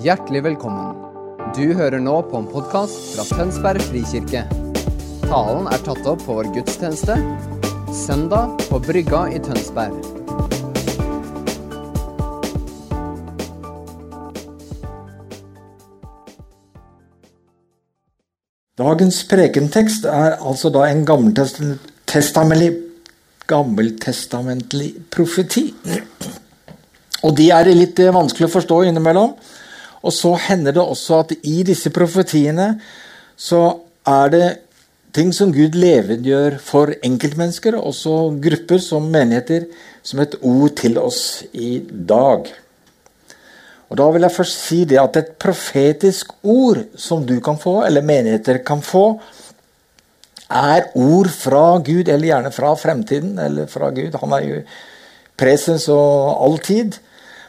Hjertelig velkommen. Du hører nå på en podkast fra Tønsberg frikirke. Talen er tatt opp på vår gudstjeneste søndag på Brygga i Tønsberg. Dagens prekentekst er altså da en gammeltestamentlig, gammeltestamentlig profeti. Og de er litt eh, vanskelig å forstå innimellom. Og så hender det også at i disse profetiene så er det ting som Gud levendegjør for enkeltmennesker, også grupper som menigheter, som et ord til oss i dag. Og Da vil jeg først si det at et profetisk ord som du kan få, eller menigheter kan få, er ord fra Gud, eller gjerne fra fremtiden, eller fra Gud. Han er jo presens og alltid.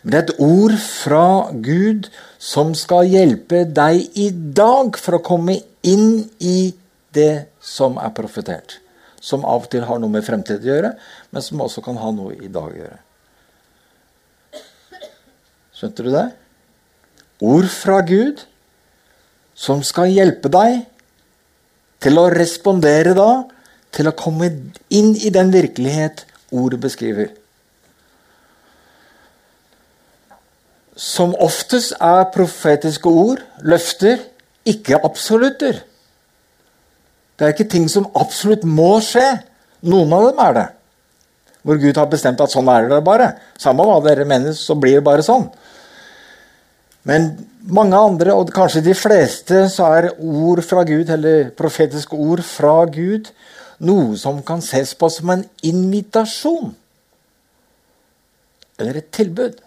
Men det er et ord fra Gud som skal hjelpe deg i dag for å komme inn i det som er profetert. Som av og til har noe med fremtid å gjøre, men som også kan ha noe i dag å gjøre. Skjønte du det? Ord fra Gud som skal hjelpe deg til å respondere da, til å komme inn i den virkelighet ordet beskriver. Som oftest er profetiske ord løfter, ikke absolutter. Det er ikke ting som absolutt må skje. Noen av dem er det. Hvor Gud har bestemt at sånn er det bare. Samme hva dere mener, så blir det bare sånn. Men mange andre, og kanskje de fleste, så er ord fra Gud, eller profetiske ord fra Gud, noe som kan ses på som en invitasjon. Eller et tilbud.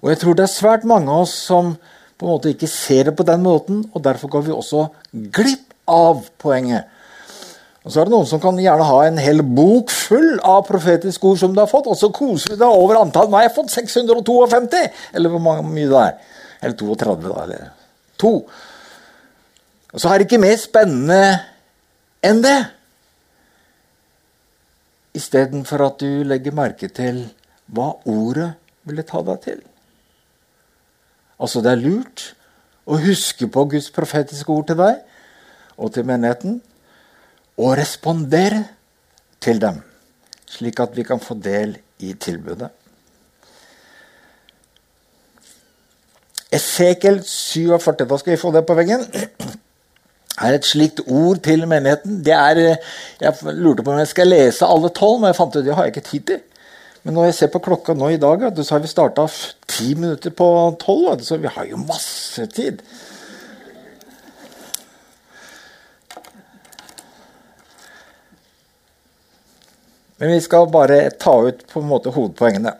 Og jeg tror det er svært mange av oss som på en måte ikke ser det på den måten, og derfor går vi også glipp av poenget. Og Så er det noen som kan gjerne ha en hel bok full av profetiske ord som du har fått, og så koser du deg over antall. Nå har jeg fått 652! Eller hvor mye det er. Eller 32, da. Eller to. Og så er det ikke mer spennende enn det. Istedenfor at du legger merke til hva ordet ville ta deg til. Altså, det er lurt å huske på Guds profetiske ord til deg og til menigheten, og respondere til dem, slik at vi kan få del i tilbudet. Esekel 47, da skal vi få det på veggen, er et slikt ord til menigheten. Det er, jeg lurte på om jeg skal lese alle tolv, men jeg fant ut det har jeg ikke tid til. Men når jeg ser på klokka nå i dag, så har vi starta ti minutter på tolv. Så vi har jo masse tid. Men vi skal bare ta ut på en måte hovedpoengene.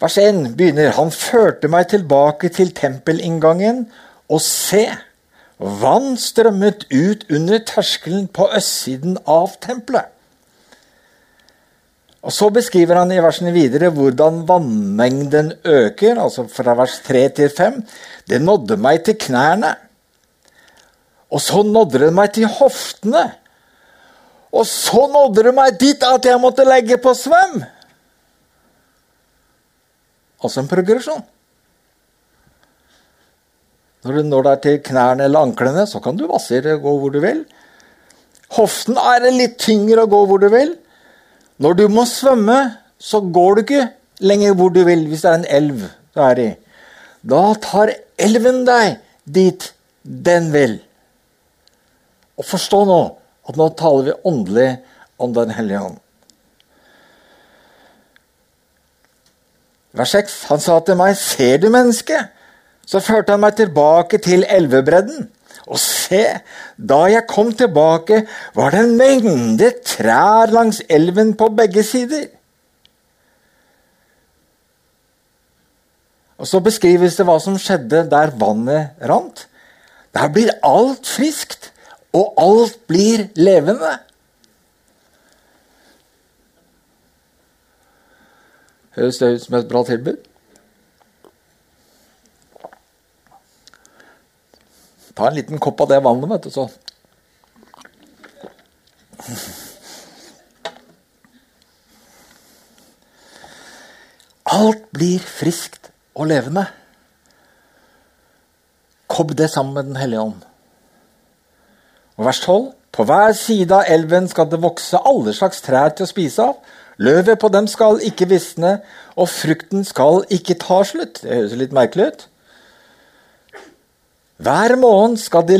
Vers 1 begynner Han førte meg tilbake til tempelinngangen, og se, vann strømmet ut under terskelen på østsiden av tempelet. Og Så beskriver han i versene videre hvordan vannmengden øker, altså fra vers 3 til 5. Det nådde meg til knærne. Og så nådde det meg til hoftene. Og så nådde det meg dit at jeg måtte legge på svøm. Altså en progresjon. Når du når deg til knærne eller anklene, så kan du vassere gå hvor du vil. Hoften er litt tyngre å gå hvor du vil. Når du må svømme, så går du ikke lenger hvor du vil, hvis det er en elv du er i. Da tar elven deg dit den vil. Og forstå nå at nå taler vi åndelig om Den hellige ånd. Vers 6. Han sa til meg, 'Ser du mennesket?' Så førte han meg tilbake til elvebredden. Og se, da jeg kom tilbake, var det en mengde trær langs elven på begge sider. Og Så beskrives det hva som skjedde der vannet rant. Der blir alt friskt, og alt blir levende. Høres det ut som et bra tilbud? Ta en liten kopp av det vannet, vet du, så Alt blir friskt og levende. Kobb det sammen med Den hellige ånd. Og vers 12. På hver side av elven skal det vokse alle slags trær til å spise av. Løvet på dem skal ikke visne, og frukten skal ikke ta slutt. Det høres litt merkelig ut. Hver morgen skal de,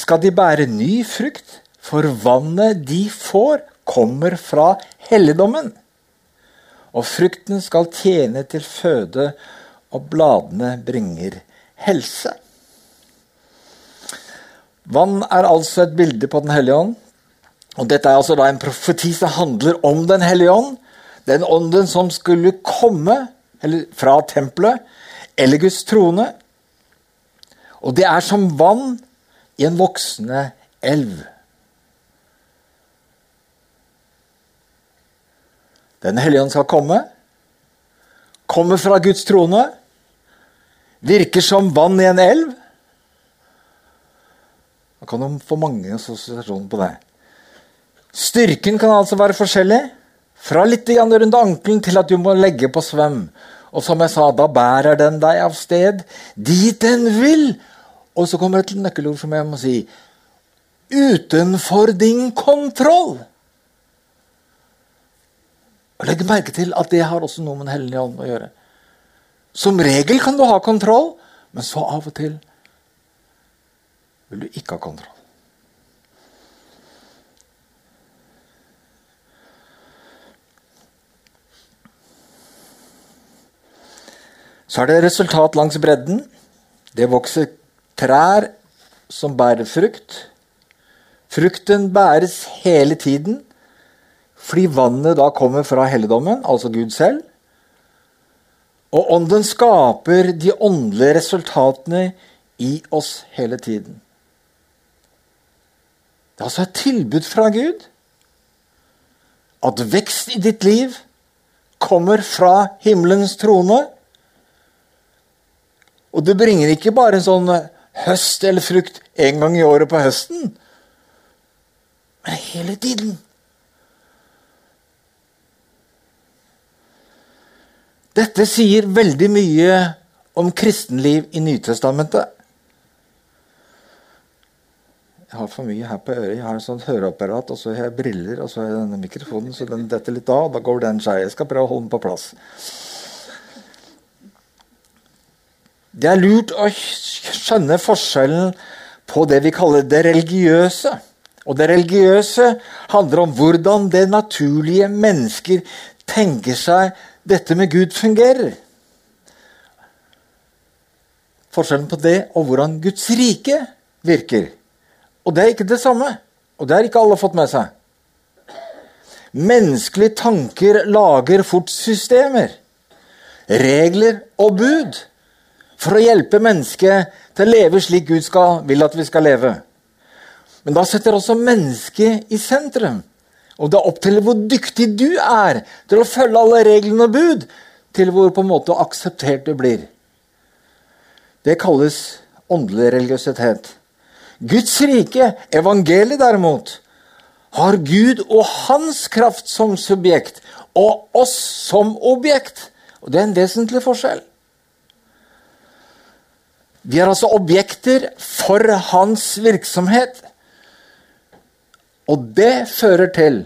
skal de bære ny frukt, for vannet de får, kommer fra helligdommen. Og frukten skal tjene til føde, og bladene bringer helse. Vann er altså et bilde på Den hellige ånd. Og Dette er altså da en profeti som handler om Den hellige ånd. Den ånden som skulle komme fra tempelet eller Guds trone. Og det er som vann i en voksende elv. Den hellige ånd skal komme. Kommer fra Guds trone. Virker som vann i en elv. Da kan du få mange assosiasjoner på det. Styrken kan altså være forskjellig. Fra litt rundt ankelen til at du må legge på svøm. Og som jeg sa, da bærer den deg av sted dit den vil. Og så kommer et nøkkelord som jeg må si utenfor din kontroll. Og Legg merke til at det har også noe med Den hellige ånd å gjøre. Som regel kan du ha kontroll, men så av og til vil du ikke ha kontroll. Så er det resultat langs bredden. Det vokser trær som bærer frukt. Frukten bæres hele tiden fordi vannet da kommer fra helligdommen, altså Gud selv. Og ånden skaper de åndelige resultatene i oss hele tiden. Det er altså et tilbud fra Gud at vekst i ditt liv kommer fra himmelens trone. Og det bringer ikke bare en sånn høst eller frukt en gang i året på høsten, men hele tiden. Dette sier veldig mye om kristenliv i Nytestamentet. Jeg har for mye her på øret. Jeg har en sånn høreapparat, og så har jeg briller, og så har jeg denne mikrofonen, så den detter litt av. Da går den skei. Jeg skal prøve å holde den på plass. Det er lurt å skjønne forskjellen på det vi kaller det religiøse. Og det religiøse handler om hvordan det naturlige mennesker tenker seg dette med Gud fungerer. Forskjellen på det og hvordan Guds rike virker. Og det er ikke det samme. Og det har ikke alle fått med seg. Menneskelige tanker lager fort systemer, regler og bud for å hjelpe mennesket til å leve slik Gud skal, vil at vi skal leve. Men da setter også mennesket i sentrum. Og det er opp til hvor dyktig du er til å følge alle reglene og bud, til hvor på en måte akseptert du blir. Det kalles åndelig religiøsitet. Guds rike, evangeliet derimot, har Gud og hans kraft som subjekt, og oss som objekt. Og Det er en vesentlig forskjell. Vi er altså objekter for hans virksomhet. Og det fører til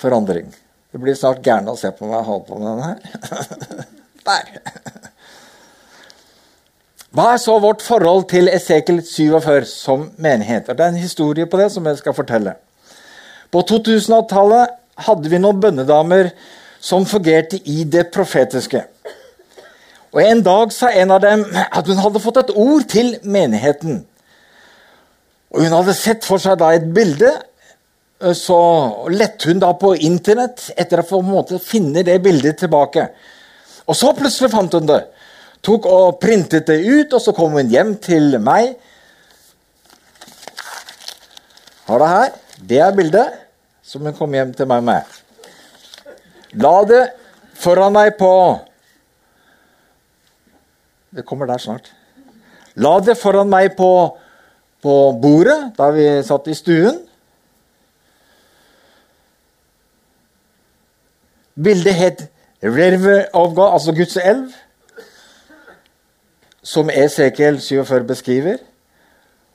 forandring. Det blir snart gærne å se på meg og holde på med denne her. Der. Hva er så vårt forhold til Esekel 47 som menighet? Det er en historie på det som jeg skal fortelle. På 2000-tallet hadde vi noen bønnedamer som fungerte i det profetiske. Og En dag sa en av dem at hun hadde fått et ord til menigheten. Og Hun hadde sett for seg da et bilde. Så lette hun da på internett etter å få måte, finne det bildet tilbake. Og så plutselig fant hun det tok og printet det ut, og så kom hun hjem til meg. Har det her. Det er bildet som hun kom hjem til meg med. La det foran deg på Det kommer der snart. La det foran meg på, på bordet da vi satt i stuen. Bildet het 'River of God', altså Guds elv. som Esekiel 47 beskriver.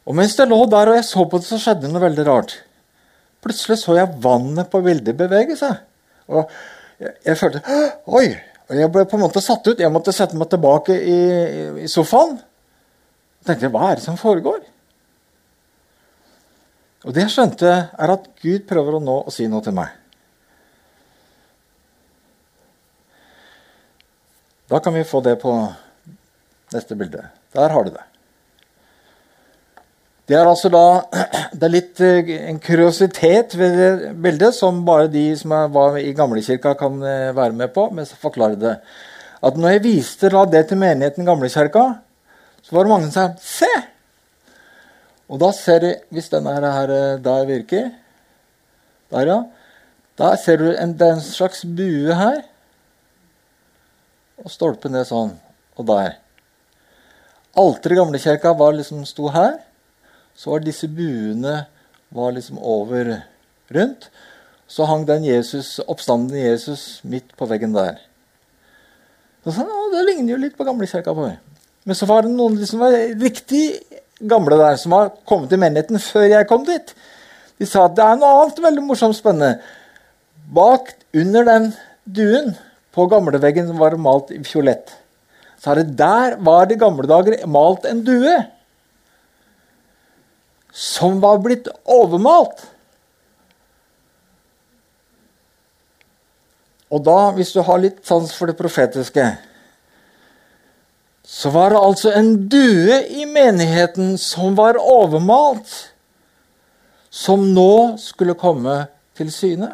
Og mens jeg lå der og jeg så på det, så skjedde noe veldig rart. Plutselig så jeg vannet på bildet bevege seg. Og jeg, jeg følte Oi! Og jeg ble på en måte satt ut. Jeg måtte sette meg tilbake i, i sofaen. Og tenkte hva er det som foregår? Og det jeg skjønte, er at Gud prøver å nå å si noe til meg. Da kan vi få det på neste bilde. Der har du det. Det er altså da det er litt eh, en kuriositet ved det bildet som bare de som var i gamlekirka, kan eh, være med på. Men så forklare det. At når jeg viste det til menigheten i gamlekirka, så var det mange som sa 'Se!' Og da ser du, hvis denne her eh, der virker Der, ja. Da ser du en, en slags bue her. Og stolpe ned sånn. Og der. Alteret i gamlekirka liksom, sto her så var disse buene var liksom over rundt. Så hang den Jesus, oppstanden Jesus midt på veggen der. Så sa han, Det ligner jo litt på gamlekirka vår. Men så var det noen som var riktig gamle der, som har kommet til menigheten før jeg kom dit. De sa at det er noe annet veldig morsomt spennende. Bak, under den duen på gamleveggen som var malt i fiolett, så er det der var det i gamle dager malt en due som var blitt overmalt. Og da, hvis du har litt sans for det profetiske, så var det altså en due i menigheten som var overmalt, som nå skulle komme til syne.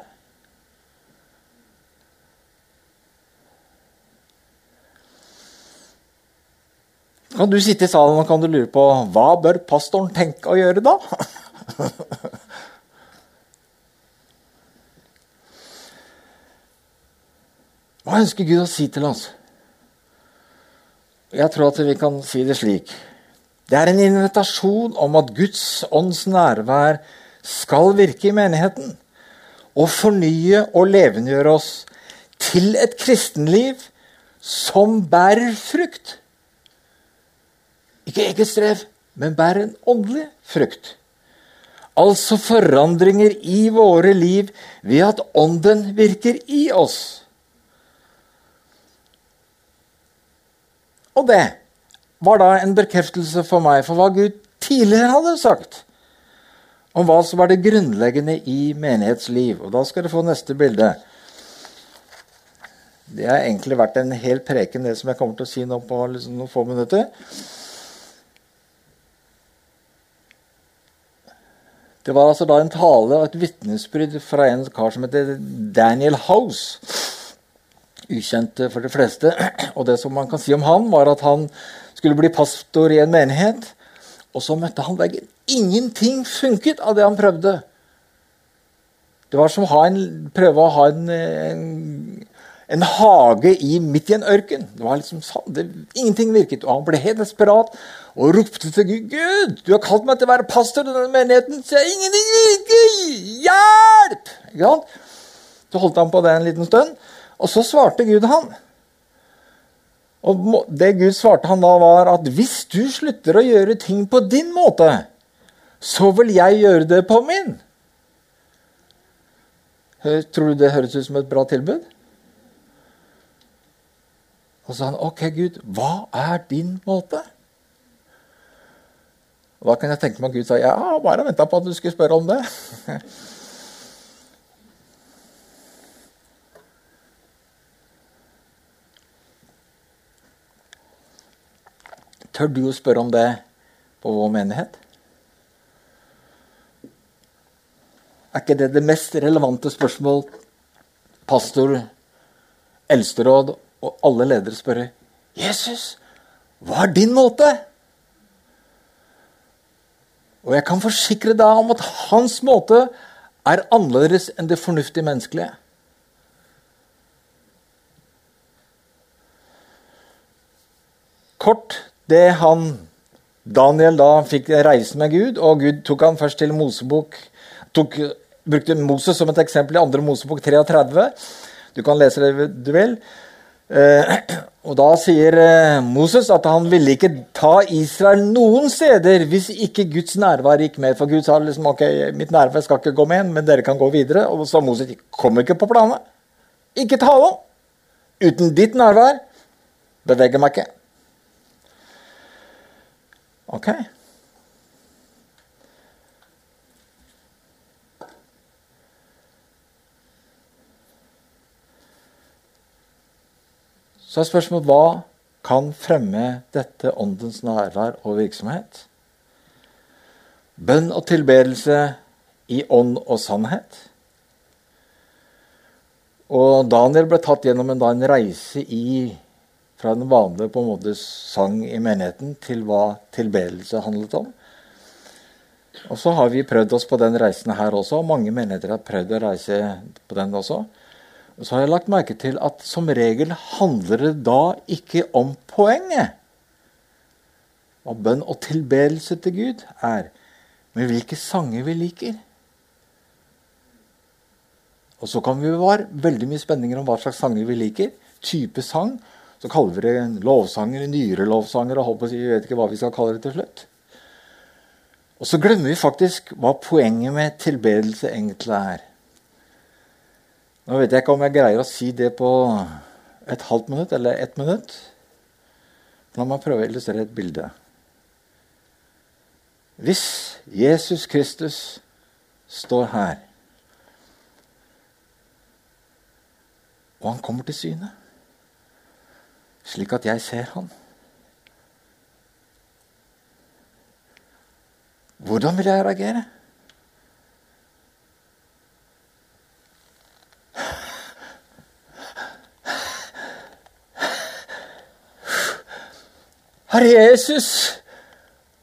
Kan du sitte i salen og kan du lure på hva bør pastoren tenke å gjøre da? Hva ønsker Gud å si til oss? Jeg tror at vi kan si det slik. Det er en invitasjon om at Guds ånds nærvær skal virke i menigheten. Og fornye og levendegjøre oss til et kristenliv som bærer frukt. Ikke eget strev, men bærer en åndelig frukt. Altså forandringer i våre liv ved at Ånden virker i oss. Og det var da en bekreftelse for meg for hva Gud tidligere hadde sagt om hva som var det grunnleggende i menighetsliv. Og da skal dere få neste bilde. Det har egentlig vært en hel preken, det som jeg kommer til å si nå på liksom noen få minutter. Det var altså da en tale og et vitnesbyrd fra en kar som heter Daniel House. Ukjent for de fleste. Og det som man kan si om han, var at han skulle bli pastor i en menighet. Og så møtte han veggen. Ingenting funket av det han prøvde. Det var som å prøve å ha en, en, en hage i, midt i en ørken. Det var liksom sånn, det, Ingenting virket. Og han ble helt desperat og ropte til Gud. 'Gud, du har kalt meg til å være pastor i denne menigheten.' Så jeg, 'Ingenting virker! Hjelp!' Ikke sant? Så holdt han på det en liten stund, og så svarte Gud han. Og det Gud svarte han da, var at hvis du slutter å gjøre ting på din måte, så vil jeg gjøre det på min. Tror du det høres ut som et bra tilbud? Og så sa han, OK, Gud, hva er din måte? Og Da kan jeg tenke meg at Gud sa ja, bare venta på at du skulle spørre om det. Tør du å spørre om det på vår menighet? Er ikke det det mest relevante spørsmål pastor, eldsteråd og alle ledere spørre? Jesus, hva er din måte? Og jeg kan forsikre deg om at hans måte er annerledes enn det fornuftige menneskelige. Kort det han Daniel da fikk reise med Gud, og Gud tok han først til Mosebok tok, Brukte Moses som et eksempel i 2. Mosebok 33. Du kan lese det du vil. Eh, og da sier eh, Moses at han ville ikke ta Israel noen steder hvis ikke Guds nærvær gikk med. For Gud sa liksom ok, mitt nærvær skal ikke gå med, men dere kan gå videre. Og så Moses kom ikke på planen. Ikke tale. Uten ditt nærvær beveger meg ikke. Ok. Så er spørsmålet hva kan fremme dette åndens nærvær og virksomhet? Bønn og tilbedelse i ånd og sannhet. Og Daniel ble tatt gjennom en, da, en reise i, fra den vanlige på en måte sang i menigheten til hva tilbedelse handlet om. Og så har vi prøvd oss på den reisen her også. og Mange menigheter har prøvd å reise på den også så har jeg lagt merke til at som regel handler det da ikke om poenget. Hva bønn og tilbedelse til Gud er, men hvilke sanger vi liker. Og så kan vi bevare veldig mye spenninger om hva slags sanger vi liker. Type sang. Så kaller vi det lovsanger, nyere lovsanger og håper, vi vet ikke hva vi skal kalle det til slutt. Og så glemmer vi faktisk hva poenget med tilbedelse egentlig er. Nå vet jeg ikke om jeg greier å si det på et halvt minutt eller ett minutt. La meg prøve å illustrere et bilde. Hvis Jesus Kristus står her, og han kommer til syne, slik at jeg ser han Hvordan vil jeg reagere? Herre Jesus,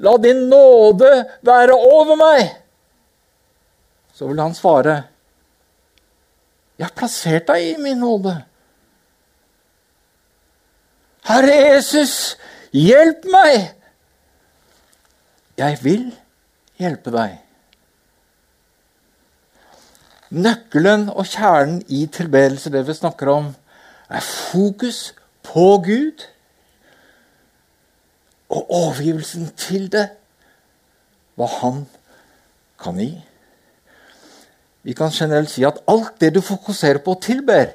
la din nåde være over meg. Så vil han svare, jeg har plassert deg i min nåde. Herre Jesus, hjelp meg! Jeg vil hjelpe deg. Nøkkelen og kjernen i tilbedelse, det vi snakker om, er fokus på Gud og overgivelsen til det, hva han kan gi. Vi kan generelt si at alt det du fokuserer på og tilber,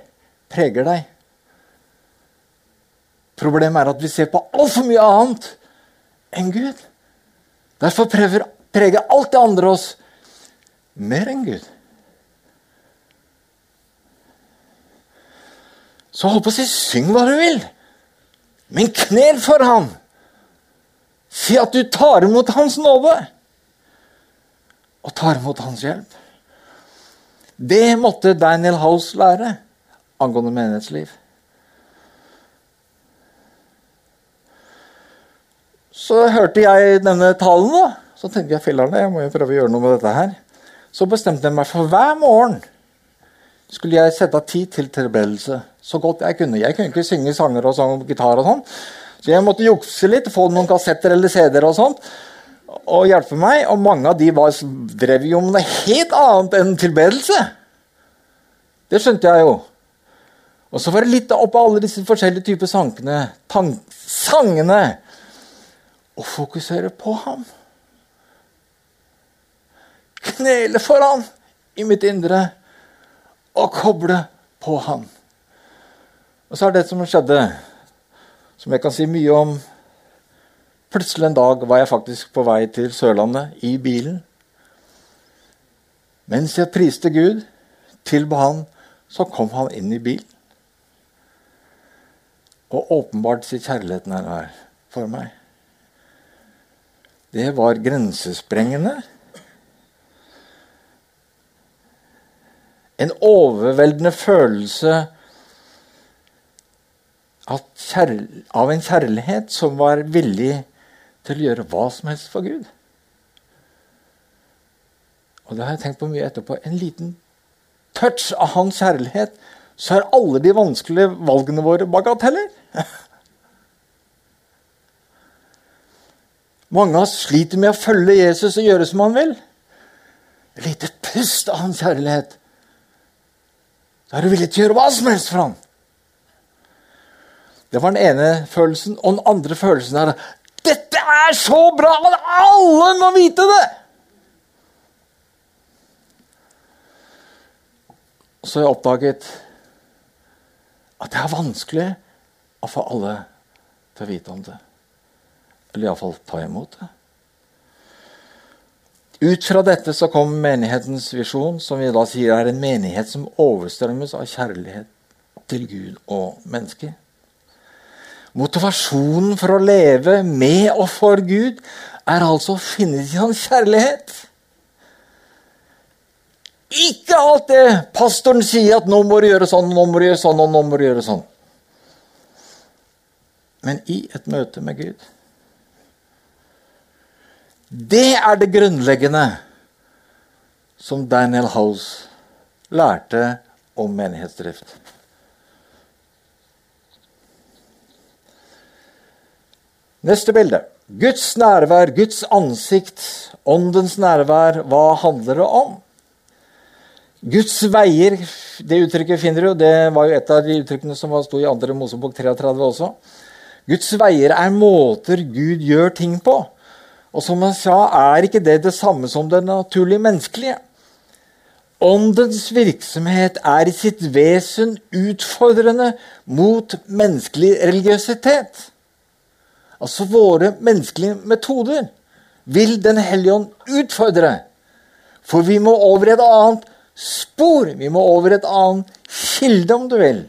preger deg. Problemet er at vi ser på altfor mye annet enn Gud. Derfor preger, preger alt det andre oss mer enn Gud. Så hold på å si syng hva du vil, men knel for ham. Si at du tar imot Hans nåde og tar imot Hans hjelp. Det måtte Daniel House lære angående menighetsliv. Så hørte jeg denne talen, da. Så tenkte jeg fillerne, jeg må jo prøve å gjøre noe med dette her. Så bestemte jeg meg for hver morgen skulle jeg sette av tid til tilberedelse. Så godt jeg kunne. Jeg kunne ikke synge sanger og sånn, gitar og sånn. Så jeg måtte jukse litt, få noen kassetter eller CD-er og sånt, og hjelpe meg. Og mange av de var, drev jo med noe helt annet enn tilbedelse. Det skjønte jeg jo. Og så var det litt opp av alle disse forskjellige typer sangene, sangene og fokusere på ham. Knele for ham i mitt indre og koble på ham. Og så er det som skjedde som jeg kan si mye om. Plutselig en dag var jeg faktisk på vei til Sørlandet i bilen. Mens jeg priste Gud, tilba Han, så kom Han inn i bilen. Og åpenbart sitt kjærligheten her for meg. Det var grensesprengende. En overveldende følelse av en kjærlighet som var villig til å gjøre hva som helst for Gud. Og det har jeg tenkt på mye etterpå. En liten touch av hans kjærlighet, så er alle de vanskelige valgene våre bagateller. Mange av oss sliter med å følge Jesus og gjøre som han vil. Et lite pust av hans kjærlighet. Da er du villig til å gjøre hva som helst for ham. Det var den ene følelsen. Og den andre følelsen er dette er så bra alle må vite det! Så har jeg oppdaget at det er vanskelig å få alle til å vite om det. Eller iallfall ta imot det. Ut fra dette så kom menighetens visjon, som vi da sier er en menighet som overstrømmes av kjærlighet til Gud og mennesker. Motivasjonen for å leve med og for Gud er altså å finne i hans kjærlighet. Ikke alt det pastoren sier at 'nå må du gjøre sånn, nå må du gjøre sånn og nå må du gjøre sånn'. Men i et møte med Gud. Det er det grunnleggende som Daniel House lærte om menighetsdrift. Neste bilde. Guds nærvær, Guds ansikt, åndens nærvær. Hva handler det om? Guds veier, det uttrykket finner du. Det var jo et av de uttrykkene som sto i 2. Mosebok 33 også. Guds veier er måter Gud gjør ting på. Og som han sa, er ikke det det samme som det naturlige menneskelige. Åndens virksomhet er i sitt vesen utfordrende mot menneskelig religiøsitet altså våre menneskelige metoder, vil Den hellige ånd utfordre. For vi må over et annet spor. Vi må over et annet kilde, om du vil.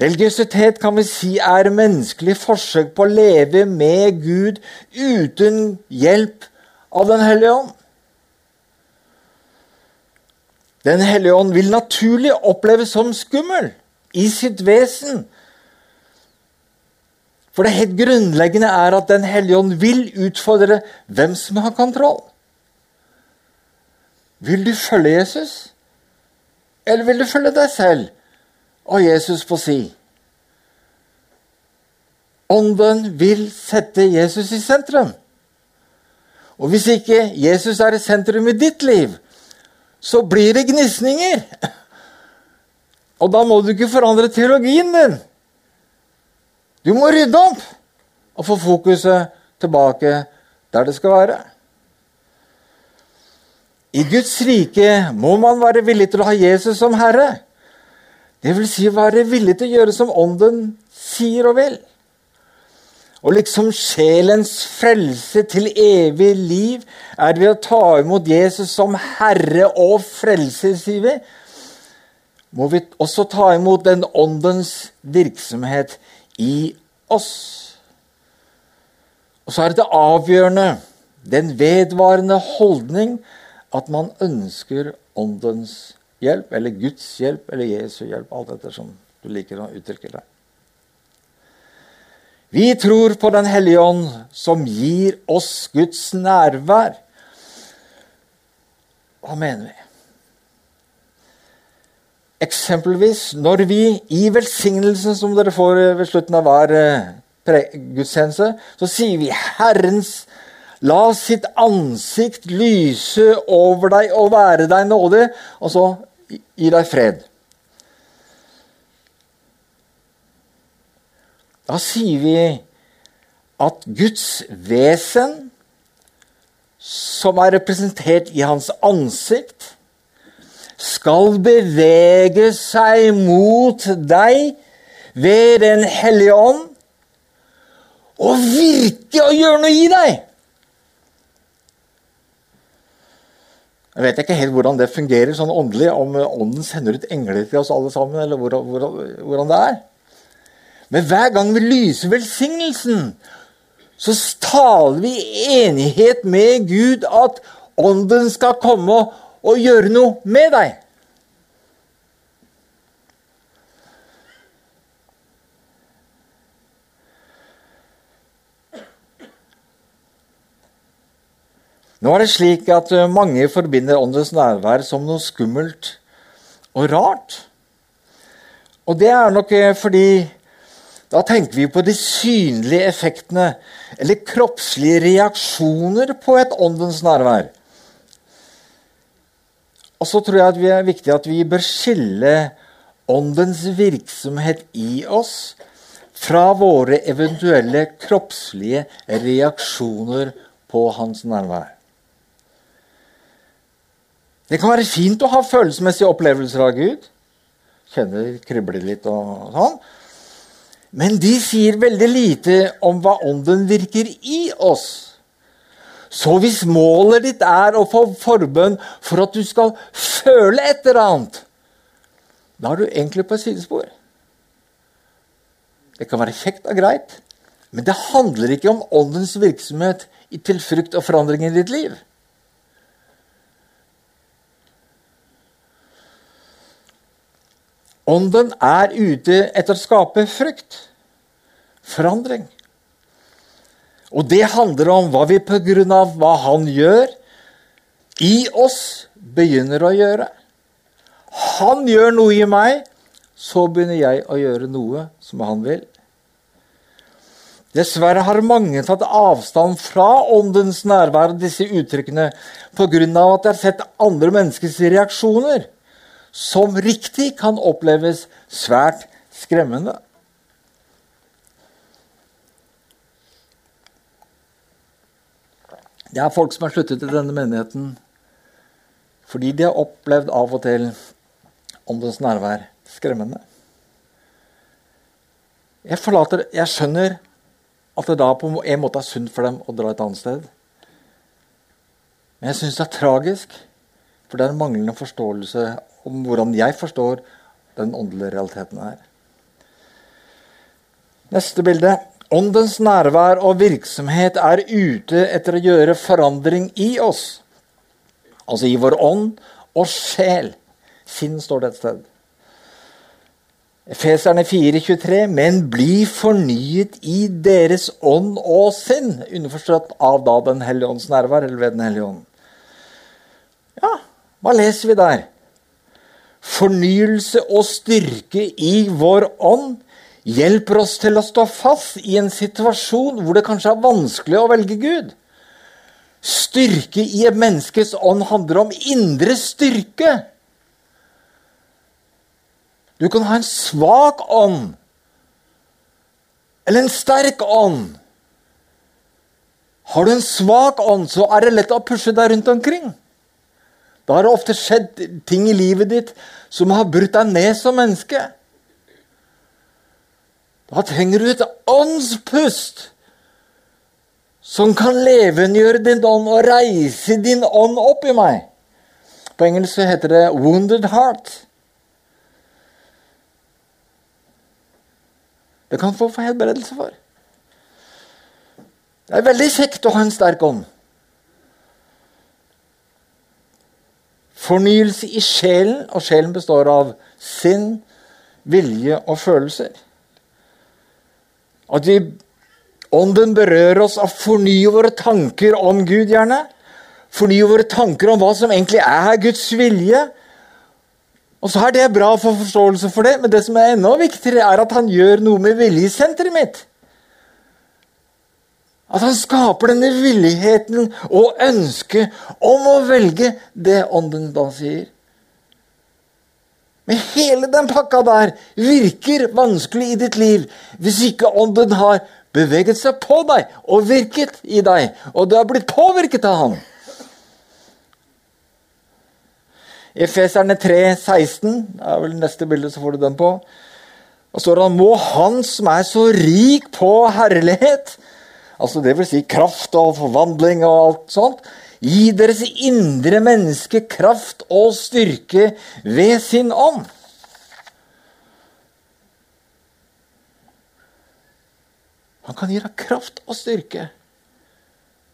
Religiøsitet kan vi si er menneskelig forsøk på å leve med Gud uten hjelp av Den hellige ånd. Den hellige ånd vil naturlig oppleves som skummel i sitt vesen for det helt grunnleggende er at Den hellige ånd vil utfordre hvem som har kontroll. Vil du følge Jesus, eller vil du følge deg selv? Og Jesus på si Ånden vil sette Jesus i sentrum. Og hvis ikke Jesus er i sentrum i ditt liv, så blir det gnisninger. Og da må du ikke forandre teologien din. Du må rydde opp og få fokuset tilbake der det skal være. I Guds rike må man være villig til å ha Jesus som herre. Det vil si være villig til å gjøre som Ånden sier og vil. Og liksom sjelens frelse til evig liv er ved å ta imot Jesus som herre og frelse, sier vi, må vi også ta imot den åndens virksomhet i oss. Og så er det avgjørende, den vedvarende holdning, at man ønsker åndens hjelp, eller Guds hjelp, eller Jesu hjelp, alt etter som du liker å uttrykke det. Vi tror på Den hellige ånd, som gir oss Guds nærvær. Hva mener vi? Eksempelvis når vi i velsignelsen som dere får ved slutten av hver eh, gudstjeneste, så sier vi 'Herrens La sitt ansikt lyse over deg og være deg nådig', og så gi deg fred. Da sier vi at Guds vesen, som er representert i hans ansikt, skal bevege seg mot deg ved Den hellige ånd og virke og gjøre noe i deg. Jeg vet ikke helt hvordan det fungerer sånn åndelig, om Ånden sender ut engler til oss alle sammen, eller hvordan, det er. Men hver gang vi lyser velsignelsen, så taler vi i enighet med Gud at Ånden skal komme og gjøre noe med deg. Nå er det slik at eh, mange forbinder åndens nærvær som noe skummelt og rart. Og det er nok eh, fordi da tenker vi på de synlige effektene eller kroppslige reaksjoner på et åndens nærvær. Og så tror jeg at det er viktig at vi bør skille åndens virksomhet i oss fra våre eventuelle kroppslige reaksjoner på hans nærvær. Det kan være fint å ha følelsesmessige opplevelser av Gud. Kjenner kribler litt og sånn. Men de sier veldig lite om hva Ånden virker i oss. Så hvis målet ditt er å få forbønn for at du skal føle et eller annet, da er du egentlig på et sidespor. Det kan være kjekt og greit, men det handler ikke om åndens virksomhet til frukt og forandring i ditt liv. Ånden er ute etter å skape frukt, forandring. Og det handler om hva vi pga. hva han gjør, i oss begynner å gjøre. Han gjør noe i meg, så begynner jeg å gjøre noe som han vil. Dessverre har mange tatt avstand fra åndens nærvær og disse uttrykkene pga. at de har sett andre menneskers reaksjoner, som riktig kan oppleves svært skremmende. Det er folk som har sluttet i denne menigheten fordi de har opplevd av og til åndens nærvær skremmende. Jeg, forlater, jeg skjønner at det da på en måte er sunt for dem å dra et annet sted. Men jeg syns det er tragisk, for det er en manglende forståelse om hvordan jeg forstår den åndelige realiteten her. Neste bilde. Åndens nærvær og virksomhet er ute etter å gjøre forandring i oss. Altså i vår ånd og sjel. Sinn står det et sted. Efeserne 4,23.: Men bli fornyet i deres ånd og sinn. Underforstått av da Den hellige ånds nærvær, eller ved Den hellige ånd. Ja, hva leser vi der? Fornyelse og styrke i vår ånd hjelper oss til å stå fast i en situasjon hvor det kanskje er vanskelig å velge Gud. Styrke i et menneskes ånd handler om indre styrke. Du kan ha en svak ånd eller en sterk ånd. Har du en svak ånd, så er det lett å pushe deg rundt omkring. Da har det ofte skjedd ting i livet ditt som har brutt deg ned som menneske. Da trenger du et åndspust som kan levendegjøre din ånd og reise din ånd opp i meg. På engelsk heter det 'wounded heart'. Det kan få helbredelse for. Det er veldig kjekt å ha en sterk ånd. Fornyelse i sjelen, og sjelen består av sinn, vilje og følelser. At vi, ånden berører oss av fornye våre tanker om Gud, gjerne. Fornye våre tanker om hva som egentlig er Guds vilje. Og så er det bra få forståelse for det, men det som er enda viktigere, er at han gjør noe med viljesenteret mitt. At han skaper denne villigheten og ønsket om å velge det ånden da sier. Men hele den pakka der virker vanskelig i ditt liv hvis ikke ånden har beveget seg på deg og virket i deg, og du har blitt påvirket av han. Efeserne 3, 16, det er vel neste bilde, så får du den på. Og står det må Han som er så rik på herlighet, altså det vil si kraft og forvandling og alt sånt, gi deres indre menneske kraft og styrke ved sin ånd. Han kan gi deg kraft og styrke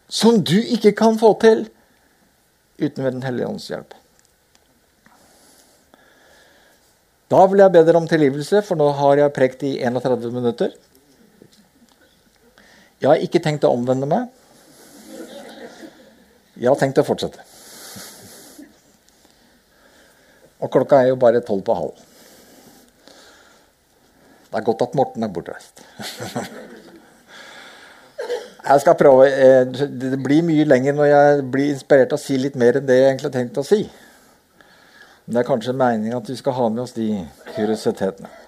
som du ikke kan få til uten ved Den hellige ånds hjelp. Da vil jeg be dere om tilgivelse, for nå har jeg prekt i 31 minutter. Jeg har ikke tenkt å omvende meg. Jeg har tenkt å fortsette. Og klokka er jo bare tolv på halv. Det er godt at Morten er bortreist. Jeg skal prøve. Eh, det blir mye lenger når jeg blir inspirert til å si litt mer enn det jeg egentlig har tenkt å si. Men det er kanskje meninga at vi skal ha med oss de kuriositetene.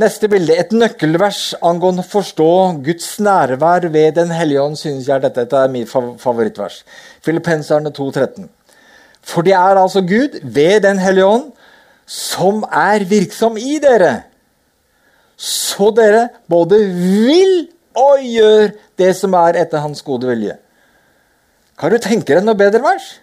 Neste bilde. Et nøkkelvers angående å forstå Guds nærvær ved Den hellige ånd. synes jeg dette, dette er mitt favorittvers. Filippenserne 2,13. For det er altså Gud ved Den hellige ånd som er virksom i dere. Så dere både vil og gjør det som er etter Hans gode vilje. Kan du tenke deg noe bedre vers?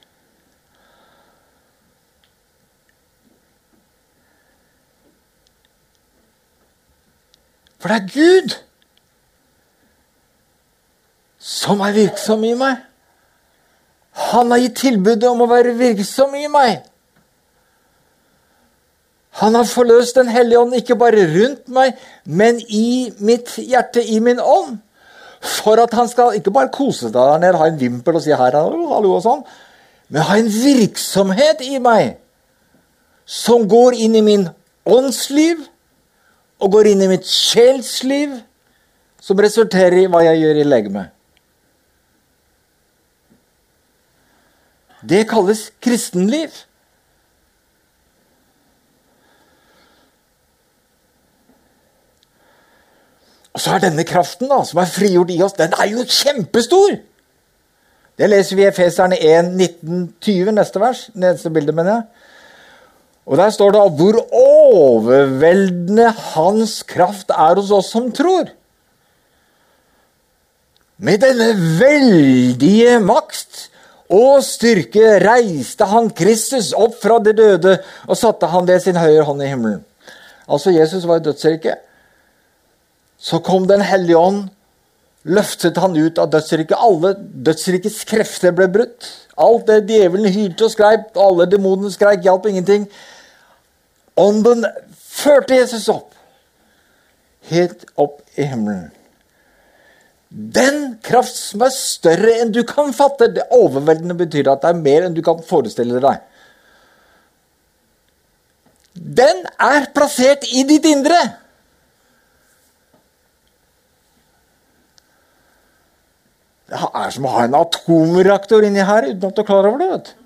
For det er Gud som er virksom i meg. Han har gitt tilbudet om å være virksom i meg. Han har forløst Den hellige ånd ikke bare rundt meg, men i mitt hjerte, i min ånd. For at han skal ikke bare kose seg der nede, ha en vimpel og si her, hallo og sånn, men ha en virksomhet i meg som går inn i min åndsliv og går inn i mitt sjelsliv, som resulterer i hva jeg gjør i legemet. Det kalles kristenliv. Og så er denne kraften da, som er frigjort i oss, den er jo kjempestor! Det leser vi i Efeserne 1, 19, 20, neste vers. Neste bilde, mener jeg. Og Der står det hvor overveldende hans kraft er hos oss som tror. Med denne veldige makt og styrke reiste han Kristus opp fra de døde og satte han ved sin høyre hånd i himmelen. Altså, Jesus var i dødsriket. Så kom Den hellige ånd, løftet han ut av dødsriket. Alle dødsrikets krefter ble brutt. Alt det djevelen hylte og skreip, alle demonene skreik, hjalp ingenting. Ånden førte Jesus opp, helt opp i himmelen. Den kraft som er større enn du kan fatte. Det overveldende betyr at det er mer enn du kan forestille deg. Den er plassert i ditt indre. Det er som å ha en atomreaktor inni her uten at du er klar over det. vet du.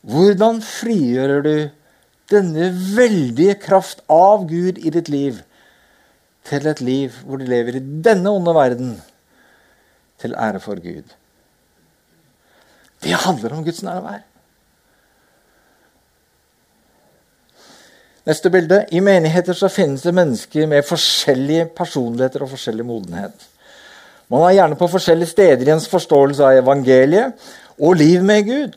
Hvordan frigjører du denne veldige kraft av Gud i ditt liv til et liv hvor du lever i denne onde verden til ære for Gud? Det handler om Guds nærvær. Neste bilde. I menigheter så finnes det mennesker med forskjellige personligheter og forskjellig modenhet. Man er gjerne på forskjellige steder i ens forståelse av evangeliet og liv med Gud.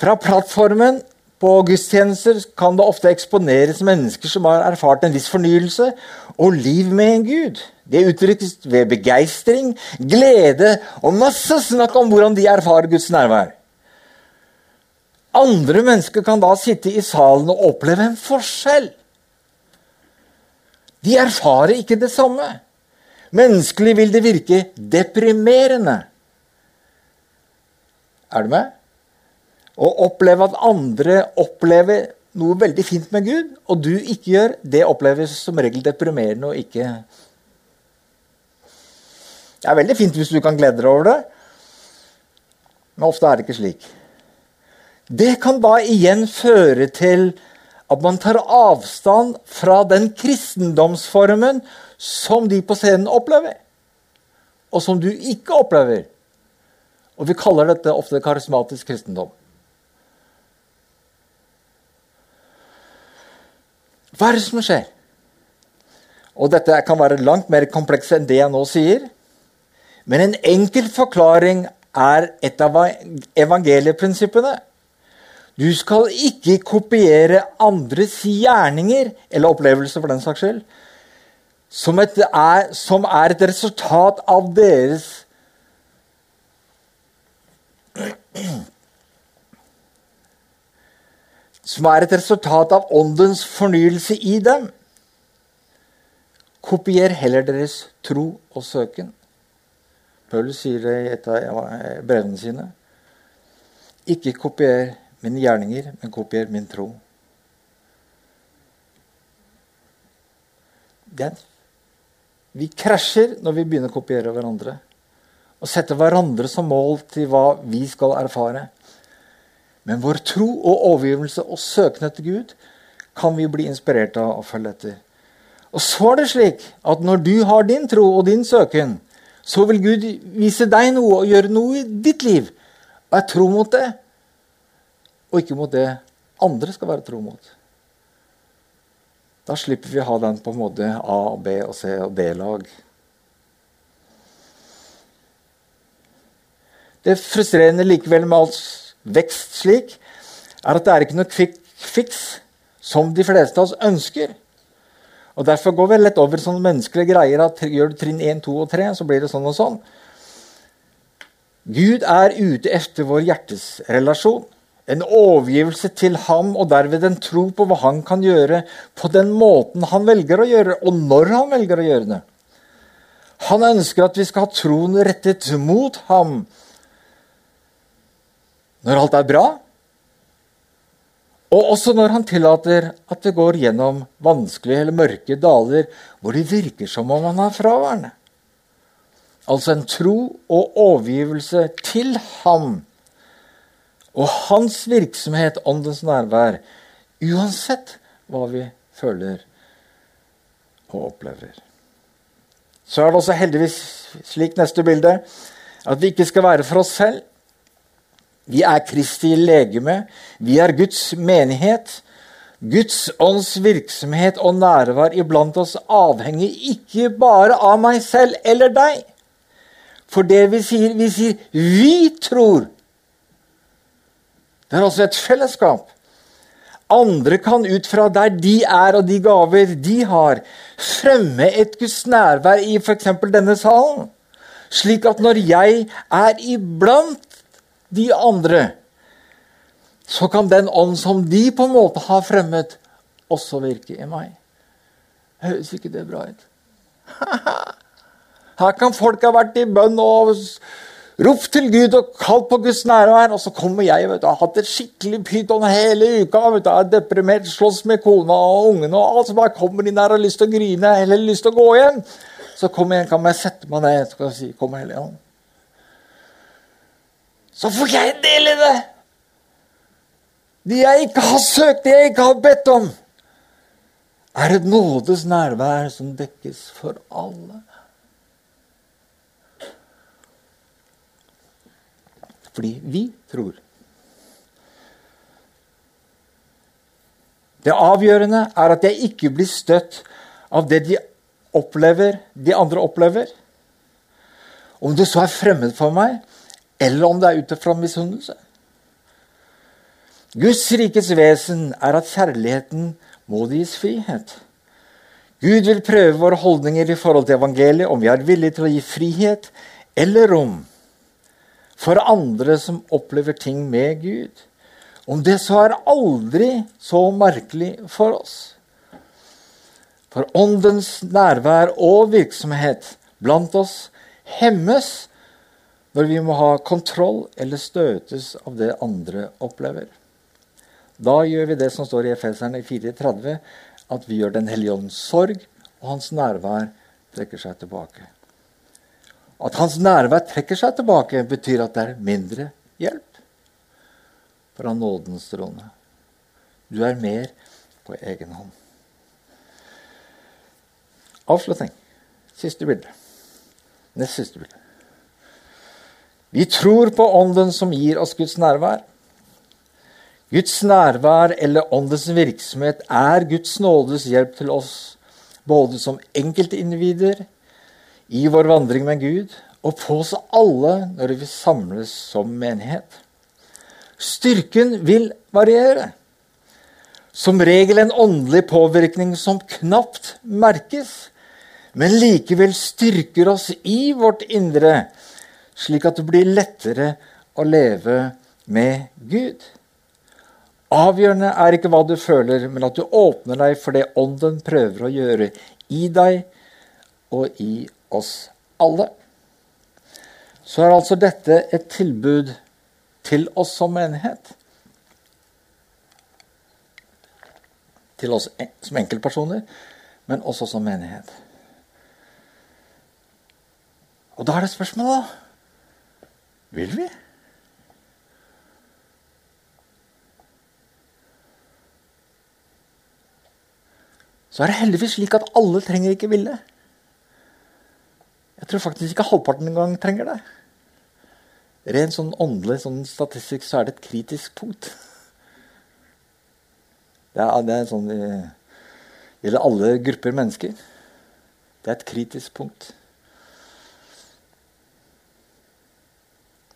Fra plattformen på gudstjenester kan det ofte eksponeres mennesker som har erfart en viss fornyelse og liv med en Gud. Det uttrykkes ved begeistring, glede og masse snakk om hvordan de erfarer Guds nærvær. Andre mennesker kan da sitte i salen og oppleve en forskjell. De erfarer ikke det samme. Menneskelig vil det virke deprimerende. Er du med? Å oppleve at andre opplever noe veldig fint med Gud, og du ikke gjør, det oppleves som regel deprimerende og ikke Det er veldig fint hvis du kan glede deg over det, men ofte er det ikke slik. Det kan da igjen føre til at man tar avstand fra den kristendomsformen som de på scenen opplever, og som du ikke opplever. Og vi kaller dette ofte karismatisk kristendom. Hva er det som skjer? Og dette kan være langt mer komplekst enn det jeg nå sier. Men en enkel forklaring er et av evangelieprinsippene. Du skal ikke kopiere andres gjerninger, eller opplevelser for den saks skyld, som, er, som er et resultat av deres Som er et resultat av åndens fornyelse i dem. Kopier heller deres tro og søken. Paulus sier det i et av brevene sine. Ikke kopier mine gjerninger, men kopier min tro. Den, vi krasjer når vi begynner å kopiere hverandre. og sette hverandre som mål til hva vi skal erfare. Men vår tro og overgivelse og søken etter Gud kan vi bli inspirert av å følge etter. Og så er det slik at når du har din tro og din søken, så vil Gud vise deg noe og gjøre noe i ditt liv. Og er tro mot det, og ikke mot det andre skal være tro mot. Da slipper vi å ha den på en måte A, B og C og D-lag. Det frustrerende likevel med all vekst slik, er at det er ikke noe quick fix som de fleste av oss ønsker. Og Derfor går vi lett over sånne menneskelige greier at gjør du trinn 1, 2 og 3, så blir det sånn og sånn. Gud er ute etter vår hjertesrelasjon. En overgivelse til ham og derved en tro på hva han kan gjøre på den måten han velger å gjøre, og når han velger å gjøre det. Han ønsker at vi skal ha troen rettet mot ham når alt er bra, og også når han tillater at det går gjennom vanskelige eller mørke daler hvor det virker som om han er fraværende. Altså en tro og overgivelse til ham og hans virksomhet, åndens nærvær, uansett hva vi føler og opplever. Så er det også heldigvis slik neste bilde at vi ikke skal være for oss selv, vi er Kristi legeme. Vi er Guds menighet. Guds ånds virksomhet og nærvær iblant oss avhenger ikke bare av meg selv eller deg. For det vi sier, vi sier 'vi tror'. Det er altså et fellesskap. Andre kan ut fra der de er og de gaver de har, fremme et Guds nærvær i f.eks. denne salen. Slik at når jeg er iblant de andre, så kan den ånd som de på en måte har fremmet, også virke i meg. Høres ikke det bra ut? Her kan folk ha vært i bønn og ropt til Gud og kalt på Guds nærvær, og så kommer jeg vet du, har hatt et skikkelig pyton hele uka. vet du, er deprimert, slåss med kona og ungene, og alt som bare kommer inn der og har lyst til å grine eller lyst til å gå hjem. Så kommer jeg, kan jeg sette meg ned og si, kom Hellige så får jeg en del i det. De jeg ikke har søkt, de jeg ikke har bedt om, er et nådes nærvær som dekkes for alle. Fordi vi tror. Det avgjørende er at jeg ikke blir støtt av det de opplever, de andre opplever. Om det så er fremmed for meg, eller om det er ut fra misunnelse. Guds rikes vesen er at kjærligheten må det gis frihet. Gud vil prøve våre holdninger i forhold til evangeliet, om vi er villige til å gi frihet eller rom for andre som opplever ting med Gud. Om det så er aldri så merkelig for oss. For åndens nærvær og virksomhet blant oss hemmes når vi må ha kontroll eller støtes av det andre opplever. Da gjør vi det som står i Efeserne 4.30, at vi gjør Den hellige ånds sorg, og hans nærvær trekker seg tilbake. At hans nærvær trekker seg tilbake, betyr at det er mindre hjelp fra nådens trone. Du er mer på egen hånd. Avslutning. Siste bilde. Nest siste bilde. Vi tror på Ånden som gir oss Guds nærvær. Guds nærvær eller Åndens virksomhet er Guds nådes hjelp til oss, både som enkeltindivider, i vår vandring med Gud, og på oss alle når vi samles som menighet. Styrken vil variere. Som regel en åndelig påvirkning som knapt merkes, men likevel styrker oss i vårt indre slik at det blir lettere å leve med Gud. Avgjørende er ikke hva du føler, men at du åpner deg for det Ånden prøver å gjøre i deg og i oss alle. Så er altså dette et tilbud til oss som menighet. Til oss som enkeltpersoner, men også som menighet. Og da er det spørsmålet, da. Vil vi? Så er det heldigvis slik at alle trenger ikke ville. Jeg tror faktisk ikke halvparten engang trenger det. Rent sånn åndelig sånn statistisk så er det et kritisk punkt. Det er, det er sånn det gjelder alle grupper mennesker. Det er et kritisk punkt.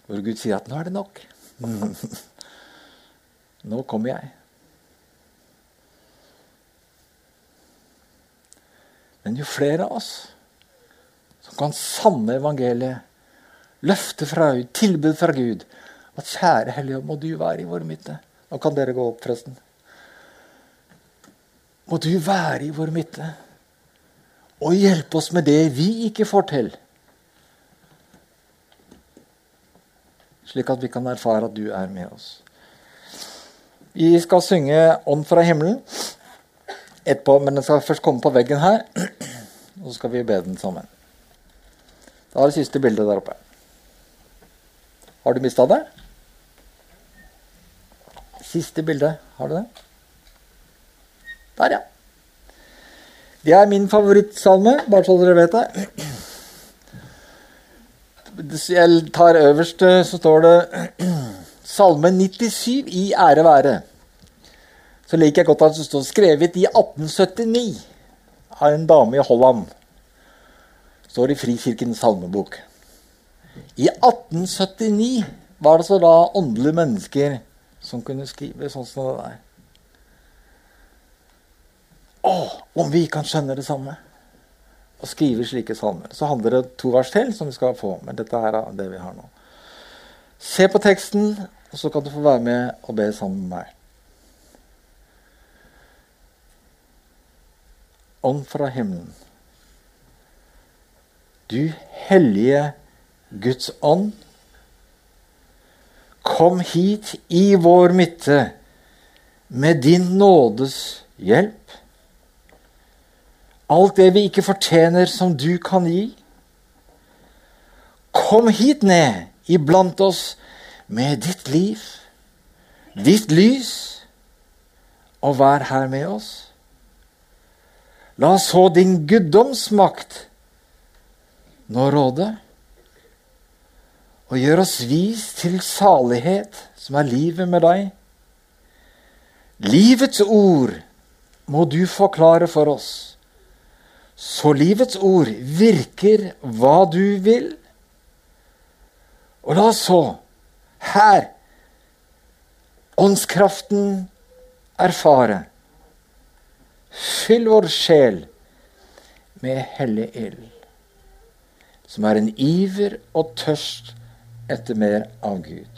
Hvor Gud sier at 'nå er det nok'. nå kommer jeg. Men jo flere av oss som kan sanne evangeliet, løfte fra Gud, tilbud fra Gud At kjære Hellige, må du være i vår midte. Nå kan dere gå opp, forresten. Må du være i vår midte og hjelpe oss med det vi ikke får til. Slik at vi kan erfare at du er med oss. Vi skal synge 'Ånd fra himmelen' etterpå, men den skal først komme på veggen her. Og så skal vi be den sammen. Da er det siste bildet der oppe. Har du mista det? Siste bilde. Har du det? Der, ja. Det er min favorittsalme, bare så dere vet det. Jeg tar øverst, så står det Salme 97 i ære være. Så liker jeg godt at det står skrevet i 1879 av en dame i Holland. Står i Frikirkens salmebok. I 1879 var det så da åndelige mennesker som kunne skrive sånn som det der. Å, om vi kan skjønne det samme og skrive slike salmer. Så handler det to vers til som vi skal få. Men dette her er det vi har nå. Se på teksten, og så kan du få være med og be sammen med meg. Ånd fra himmelen. Du hellige Guds ånd. Kom hit i vår midte med din nådes hjelp. Alt det vi ikke fortjener, som du kan gi. Kom hit ned iblant oss med ditt liv, ditt lys, og vær her med oss. La så din guddomsmakt nå råde, og gjør oss vis til salighet, som er livet med deg. Livets ord må du forklare for oss, så livets ord virker hva du vil. Og la oss så her åndskraften erfare. Fyll vår sjel med hellig ild, som er en iver og tørst etter mer av Gud.